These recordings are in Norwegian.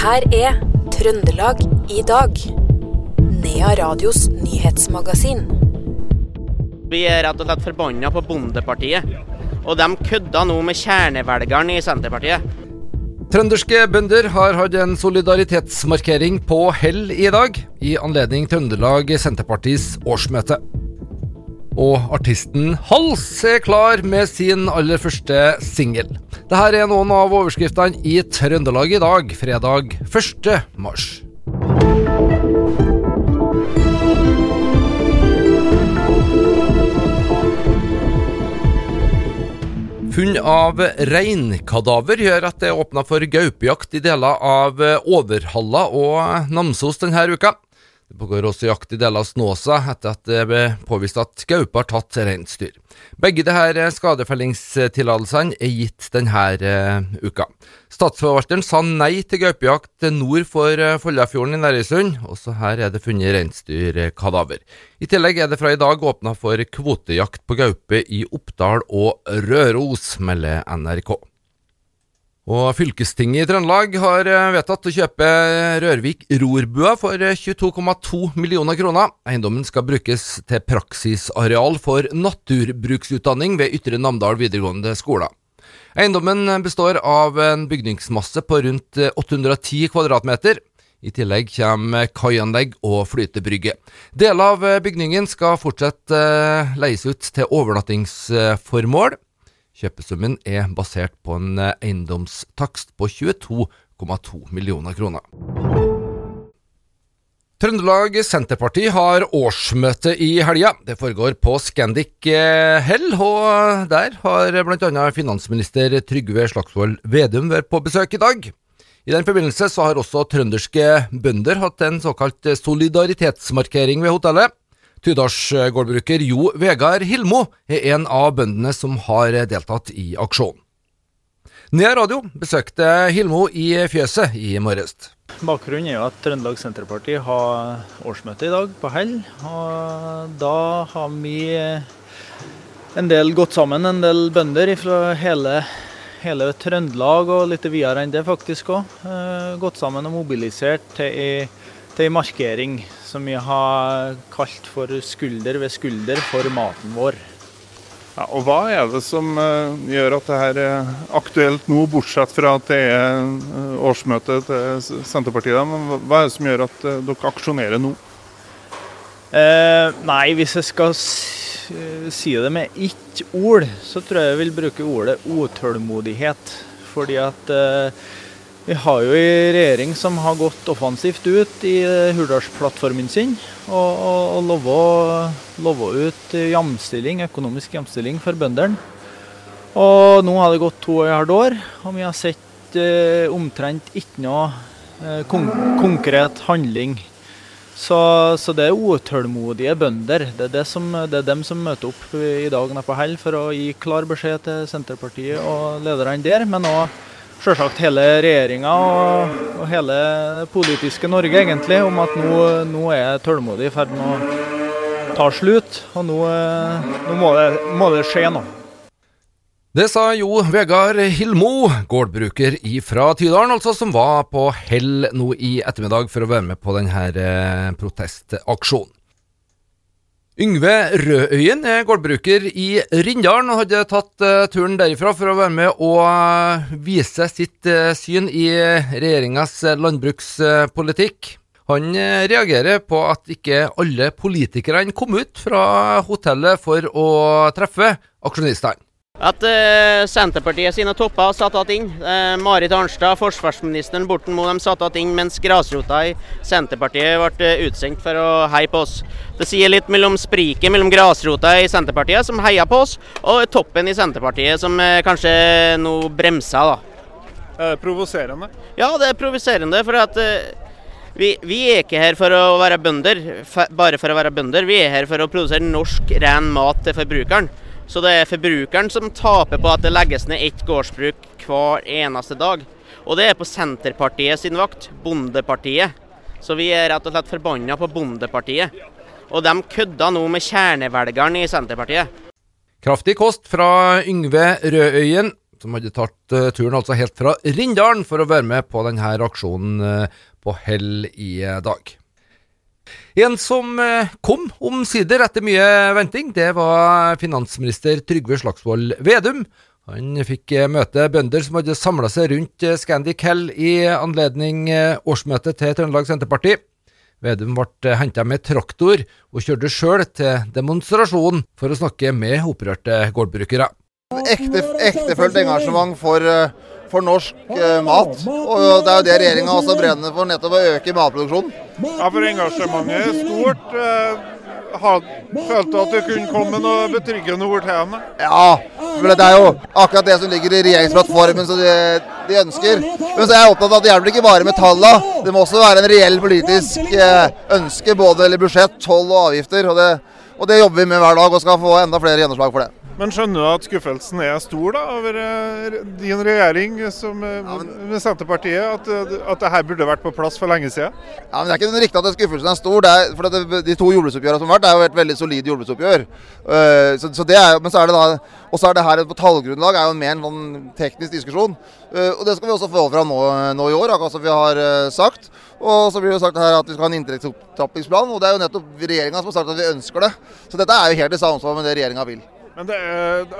her er Trøndelag i dag. Nea Radios nyhetsmagasin. Vi er rett og slett forbanna på Bondepartiet. Og de kødda nå med kjernevelgeren i Senterpartiet. Trønderske bønder har hatt en solidaritetsmarkering på Hell i dag, i anledning Trøndelag Senterpartis årsmøte. Og artisten Hals er klar med sin aller første singel. Dette er noen av overskriftene i Trøndelag i dag, fredag 1. mars. Funn av reinkadaver gjør at det er åpna for gaupejakt i deler av Overhalla og Namsos denne uka. Det pågår også jakt i deler av Snåsa etter at det ble påvist at gaupe har tatt reinsdyr. Begge disse skadefellingstillatelsene er gitt denne uh, uka. Statsforvalteren sa nei til gaupejakt nord for uh, Follafjorden i Nærøysund. Også her er det funnet reinsdyrkadaver. I tillegg er det fra i dag åpna for kvotejakt på gaupe i Oppdal og Røros, melder NRK. Og Fylkestinget i Trøndelag har eh, vedtatt å kjøpe Rørvik rorbua for 22,2 millioner kroner. Eiendommen skal brukes til praksisareal for naturbruksutdanning ved Ytre Namdal videregående skole. Eiendommen består av en bygningsmasse på rundt 810 kvadratmeter. I tillegg kommer kaianlegg og flytebrygge. Deler av bygningen skal fortsatt eh, leies ut til overnattingsformål. Kjøpesummen er basert på en eh, eiendomstakst på 22,2 millioner kroner. Trøndelag Senterparti har årsmøte i helga. Det foregår på Scandic eh, Hell, og der har bl.a. finansminister Trygve Slagsvold Vedum vært på besøk i dag. I den forbindelse har også trønderske bønder hatt en såkalt solidaritetsmarkering ved hotellet. Tydalsgårdbruker Jo Vegard Hilmo er en av bøndene som har deltatt i aksjonen. Nea Radio besøkte Hilmo i fjøset i morges. Bakgrunnen er jo at Trøndelag Senterparti har årsmøte i dag på Hell. og Da har vi en del gått sammen, en del bønder fra hele, hele Trøndelag og litt videre enn det faktisk òg. Gått sammen og mobilisert til ei markering som vi har kalt for skulder ved skulder for maten vår. Ja, og Hva er det som uh, gjør at det er aktuelt nå, bortsett fra at det er årsmøtet til Senterpartiet? Men hva er det som gjør at uh, dere aksjonerer nå? nei, hvis jeg skal si det med ett ord, så tror jeg jeg vil bruke ordet utålmodighet. Fordi at vi har jo en regjering som har gått offensivt ut i eh, Hurdalsplattformen sin og, og, og lover ut jamstilling, økonomisk jamstilling for bøndene. Og nå har det gått to og et halvt år, og vi har sett eh, omtrent ikke noe eh, kon konkret handling. Så, så, det er utålmodige bønder. Det er, det, som, det er, dem som møter opp i dag på Hell for å gi klar beskjed til Senterpartiet og lederne der, men også selvsagt hele regjeringa og, og, hele det politiske Norge egentlig om at nå, nå er tålmodig i ferd med å ta slutt. Og nå, nå må, det, må, det, skje noe. Det sa Jo Vegard Hilmo, gårdbruker fra Tydalen, altså, som var på Hell nå i ettermiddag for å være med på denne eh, protestaksjonen. Yngve Rødøyen er gårdbruker i Rindalen og hadde tatt uh, turen derifra for å være med og uh, vise sitt uh, syn i regjeringas landbrukspolitikk. Han reagerer på at ikke alle politikerne kom ut fra hotellet for å treffe aksjonistene. At uh, Senterpartiet sine topper satt igjen. Uh, Marit Arnstad, forsvarsministeren Borten Moe, de satt igjen mens grasrota i Senterpartiet ble uh, utsendt for å heie på oss. Det sier litt mellom spriket mellom grasrota i Senterpartiet, som heier på oss, og toppen i Senterpartiet, som uh, kanskje nå bremser. da. Er det provoserende? Ja, det er provoserende. for at vi, vi, er ikke her for å være bønder, bare for å være bønder. Vi er her for å produsere norsk, ren mat til forbrukeren. Så det er forbrukeren som taper på at det legges ned ett gårdsbruk hver eneste dag. Og det er på Senterpartiet sin vakt, Bondepartiet. Så vi er rett og slett forbanna på Bondepartiet. Og de kødda nå med kjernevelgeren i Senterpartiet. Kraftig kost fra Yngve Rødøyen. som hadde tatt uh, turen altså helt fra Rindalen for å være med på denne aksjonen uh, på Hell i dag. En som kom omsider etter mye venting, det var finansminister Trygve Slagsvold Vedum. Han fikk møte bønder som hadde samla seg rundt Scandic Hell i anledning årsmøtet til Trøndelag Senterparti. Vedum ble henta med traktor og kjørte sjøl til demonstrasjon for å snakke med opprørte gårdbrukere. Ekte, ektefølt engasjement for, eh, for norsk eh, mat. Og det er jo det regjeringa også brenner for, nettopp å øke matproduksjonen. Ja, for engasjementet er stort. Eh had, følte at du kunne komme med noe betryggende ord til henne? Ja, for det er jo akkurat det som ligger i regjeringsplattformen som de, de, ønsker. Men så er jeg opptatt av at det hjelper ikke bare med tallene. Det må også være en reell politisk eh, ønske, både eller budsjett, toll og avgifter. Og det, og det jobber vi med hver dag og skal få enda flere gjennomslag for det. Men skjønner du at skuffelsen er stor da, over eh, din regjering som, eh, ja, men, med Senterpartiet? At, eh, at det her burde vært på plass for lenge siden? Ja, men Det er ikke riktig at skuffelsen er stor. Er, for det, De to jordbruksoppgjørene som har vært, det er jo et veldig solid jordbruksoppgjør. Uh, så, så, det er, men så er det da, Og så er det her på tallgrunnlag er jo mer en sånn teknisk diskusjon. Uh, og Det skal vi også få fram nå, nå, i år, akkurat som vi har uh, sagt. Og så blir det sagt her at vi skal ha en inntektsopptrappingsplan. Og det er jo nettopp regjeringa som har sagt at vi ønsker det. Så dette er jo helt i samsvar med det regjeringa vil. Men det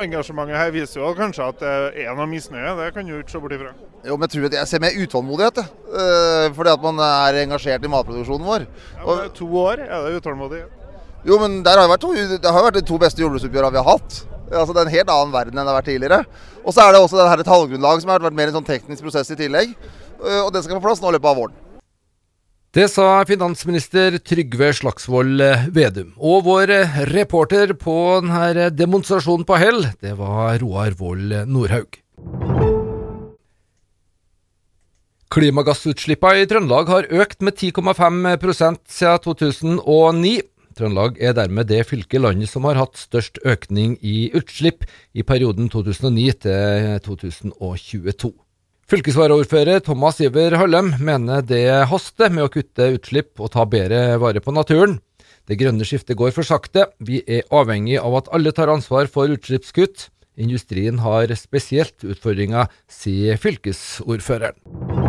engasjementet her viser jo kanskje at det er noe misnøye. Det kan du ikke se bort ifra. Jo, men jeg tror at jeg ser mer utålmodighet. jeg. fordi at man er engasjert i matproduksjonen vår. Ja, men og, to år er det utålmodighet? Jo, men der har vært to, det har vært de to beste jordbruksoppgjørene vi har hatt. Altså, det er en helt annen verden enn det har vært tidligere. Og så er det også det tallgrunnlaget som har vært mer en sånn teknisk prosess i tillegg. Uh, og det skal på plass nå i løpet av våren. Det sa finansminister Trygve Slagsvold Vedum. Og vår reporter på denne demonstrasjonen på Hell, det var Roar Vold Nordhaug. Klimagassutslippene i Trøndelag har økt med 10,5% siden 2009. Trøndelag er dermed det fylket i landet som har hatt størst økning i utslipp i perioden 2009 til 2022. Fylkesvaraordfører Thomas Iver Høllem mener det haster med å kutte utslipp og ta bedre vare på naturen. Det grønne skiftet går for sakte. Vi er avhengig av at alle tar ansvar for utslippskutt. Industrien har spesielt utfordringer, sier fylkesordføreren.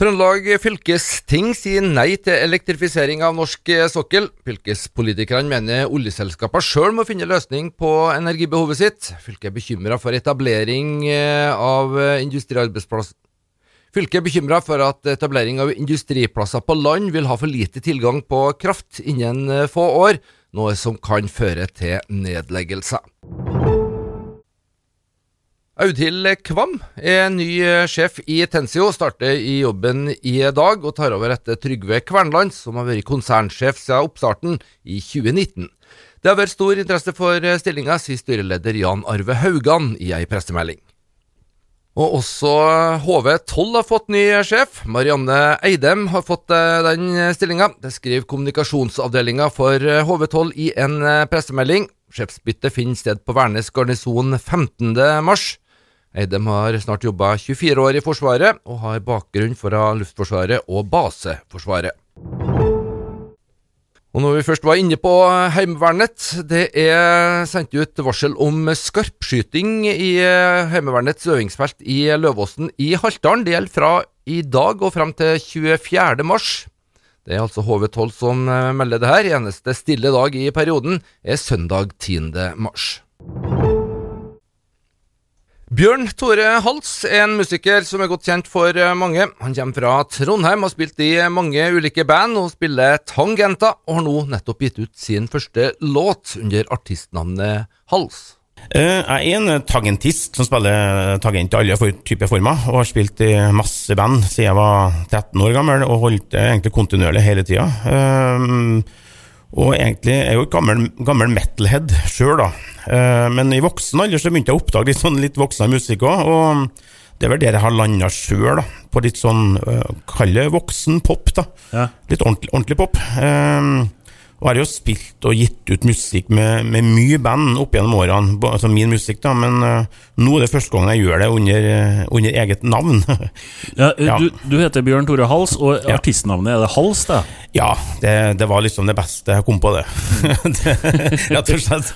Trøndelag fylkesting sier nei til elektrifisering av norsk sokkel. Fylkespolitikerne mener oljeselskapene sjøl må finne løsning på energibehovet sitt. Fylket er bekymra for etablering eh, av industriarbeidsplasser Fylket er bekymra for at etablering av industriplasser på land vil ha for lite tilgang på kraft innen eh, få år, noe som kan føre til nedleggelser. Audhild Kvam er ny eh, sjef i Tensio, starter i jobben i dag og tar over etter Trygve Kvernland, som har vært konsernsjef siden oppstarten i 2019. Det har vært stor interesse for eh, stillinga, sier styreleder Jan Arve Haugan i ei pressemelding. Og også HV12 har fått ny sjef. Marianne Eidem har fått eh, den stillinga. Det skriver kommunikasjonsavdelinga for HV12 i en pressemelding. Sjefsbyttet finner sted på Værnes garnison 15.3. Eidem har snart jobba 24 år i Forsvaret, og har bakgrunn fra Luftforsvaret og Baseforsvaret. Og når vi først var inne på Heimevernet, det er sendt ut varsel om skarpskyting i Heimevernets øvingsfelt i Løvåsen i Haltdalen. Det gjelder fra i dag og frem til 24. mars. Det er altså HV12 som melder det her. Eneste stille dag i perioden er søndag 10. mars. Bjørn Tore Hals en musiker som er godt kjent for eh, mange. Han kommer fra Trondheim, har spilt i mange ulike band og spiller Tangenta, og har nå nettopp gitt ut sin første låt under artistnavnet Hals. Eh, jeg er en tangentist som spiller tangent i alle typer former, og har spilt i masse band siden jeg var 13 år gammel, og holdt det egentlig kontinuerlig hele tida. Og egentlig er jeg jo gammel, gammel metalhead sjøl, da. Eh, men i voksen alder så begynte jeg å oppdage litt sånn litt voksen musikk òg. Og det er vel der jeg har landa sjøl. På litt sånn, uh, kall det voksen pop, da. Ja. Litt ordentlig, ordentlig pop. Um, Og har jo spilt og gitt ut musikk med, med mye band opp gjennom årene, altså min musikk, da, men uh, nå er det første gangen jeg gjør det under, eh, under eget navn. Ja, eh, Ja. Du, du heter Bjørn Tore Hals, og Ja. artistnavnet er det Hals, det? ja, det, det var liksom det beste jeg kom på, det. det rett og slett.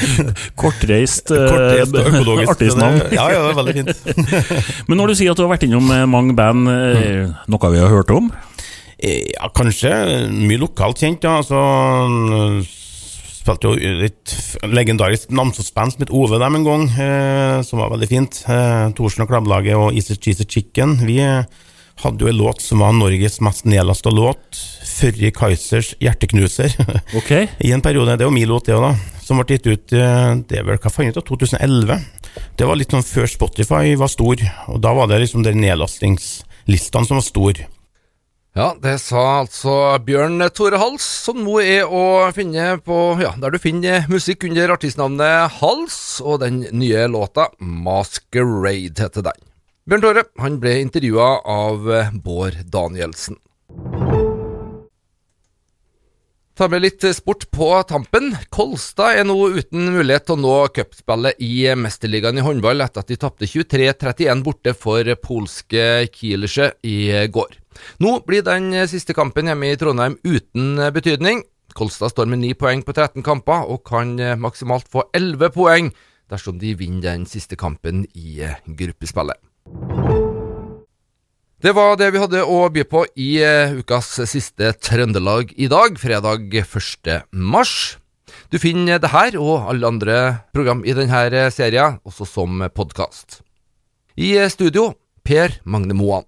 Kortreist, Kortreist og artistnavn. Ja, ja, det er veldig fint. Men når du sier at du har vært innom mange band, eh, noe vi har hørt om? Eh, Ja, kanskje mye lokalt kjent, ja. Altså, spilte jo litt legendarisk Namsos-band som het Ove dem en gang, eh, som var veldig fint. Eh, Thorsen og Klabbelaget og Easy Cheesy Chicken. Vi eh, hadde jo en låt som var Norges mest nedlasta låt, Førre Kaizers 'Hjerteknuser'. Okay. I en periode, det er jo min låt det òg, da. Som ble gitt ut eh, det er vel, hva faen ut av 2011. Det var litt sånn før Spotify var stor, og da var det liksom de nedlastingslistene som var store. Ja, det sa altså Bjørn Tore Hals, som nå er å finne på Ja, der du finner musikk under artistnavnet Hals, og den nye låta Masquerade heter den. Bjørn Tore han ble intervjua av Bård Danielsen. Ta med litt sport på tampen. Kolstad er nå uten mulighet til å nå cupspillet i Mesterligaen i håndball etter at de tapte 23-31 borte for polske Kielerse i går. Nå blir den siste kampen hjemme i Trondheim uten betydning. Kolstad står med 9 poeng på 13 kamper og kan maksimalt få 11 poeng dersom de vinner den siste kampen i gruppespillet. Det var det vi hadde å by på i eh, ukas siste Trøndelag i dag, fredag 1. mars. Du finner det her og alle andre program i denne serien også som podkast. I studio Per Magne Moan.